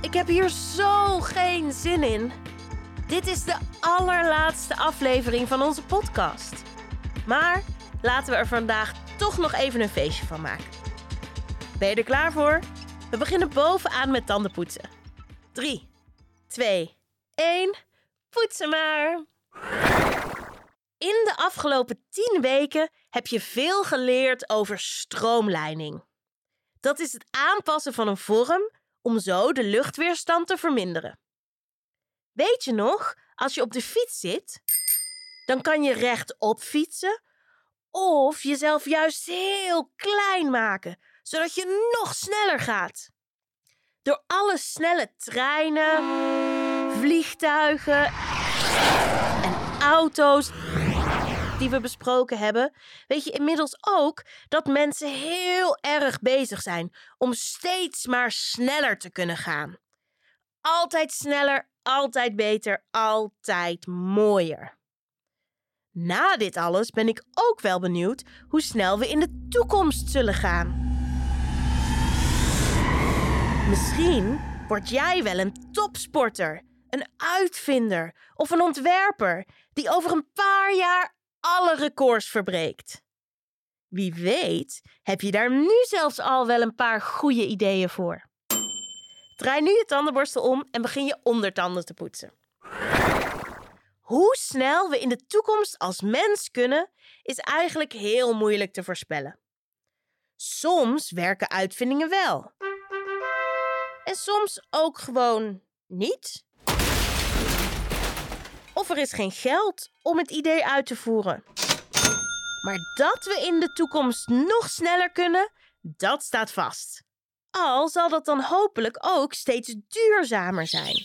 ik heb hier zo geen zin in. Dit is de allerlaatste aflevering van onze podcast. Maar laten we er vandaag toch nog even een feestje van maken. Ben je er klaar voor? We beginnen bovenaan met tandenpoetsen. 3, 2, 1. Poetsen maar! In de afgelopen 10 weken heb je veel geleerd over stroomlijning. Dat is het aanpassen van een vorm om zo de luchtweerstand te verminderen. Weet je nog, als je op de fiets zit, dan kan je rechtop fietsen of jezelf juist heel klein maken, zodat je nog sneller gaat. Door alle snelle treinen, vliegtuigen en auto's die we besproken hebben, weet je inmiddels ook dat mensen heel erg bezig zijn om steeds maar sneller te kunnen gaan. Altijd sneller, altijd beter, altijd mooier. Na dit alles ben ik ook wel benieuwd hoe snel we in de toekomst zullen gaan. Misschien word jij wel een topsporter, een uitvinder of een ontwerper die over een paar jaar alle records verbreekt. Wie weet, heb je daar nu zelfs al wel een paar goede ideeën voor. Draai nu je tandenborstel om en begin je ondertanden te poetsen. Hoe snel we in de toekomst als mens kunnen, is eigenlijk heel moeilijk te voorspellen. Soms werken uitvindingen wel. En soms ook gewoon niet. Of er is geen geld om het idee uit te voeren. Maar dat we in de toekomst nog sneller kunnen, dat staat vast. Al zal dat dan hopelijk ook steeds duurzamer zijn.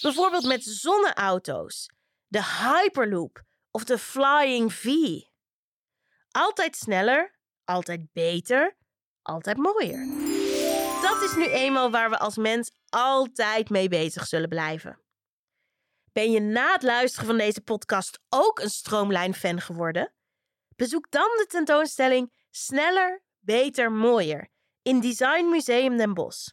Bijvoorbeeld met zonneauto's, de Hyperloop of de Flying V. Altijd sneller, altijd beter, altijd mooier. Dat is nu eenmaal waar we als mens altijd mee bezig zullen blijven. Ben je na het luisteren van deze podcast ook een Stroomlijn-fan geworden? Bezoek dan de tentoonstelling Sneller, Beter, Mooier in Design Museum Den Bosch.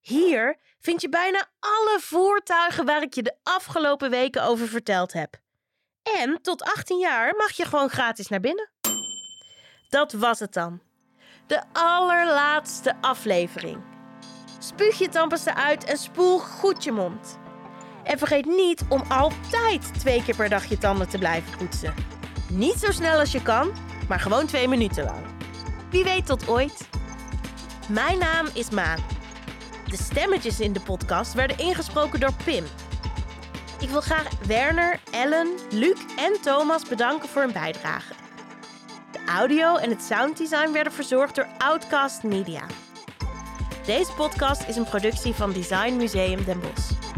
Hier vind je bijna alle voertuigen waar ik je de afgelopen weken over verteld heb. En tot 18 jaar mag je gewoon gratis naar binnen. Dat was het dan. De allerlaatste aflevering. Spuug je tandpasta uit en spoel goed je mond. En vergeet niet om altijd twee keer per dag je tanden te blijven poetsen. Niet zo snel als je kan, maar gewoon twee minuten lang. Wie weet tot ooit. Mijn naam is Maan. De stemmetjes in de podcast werden ingesproken door Pim. Ik wil graag Werner, Ellen, Luc en Thomas bedanken voor hun bijdrage. De audio en het sounddesign werden verzorgd door Outcast Media. Deze podcast is een productie van Design Museum Den Bosch.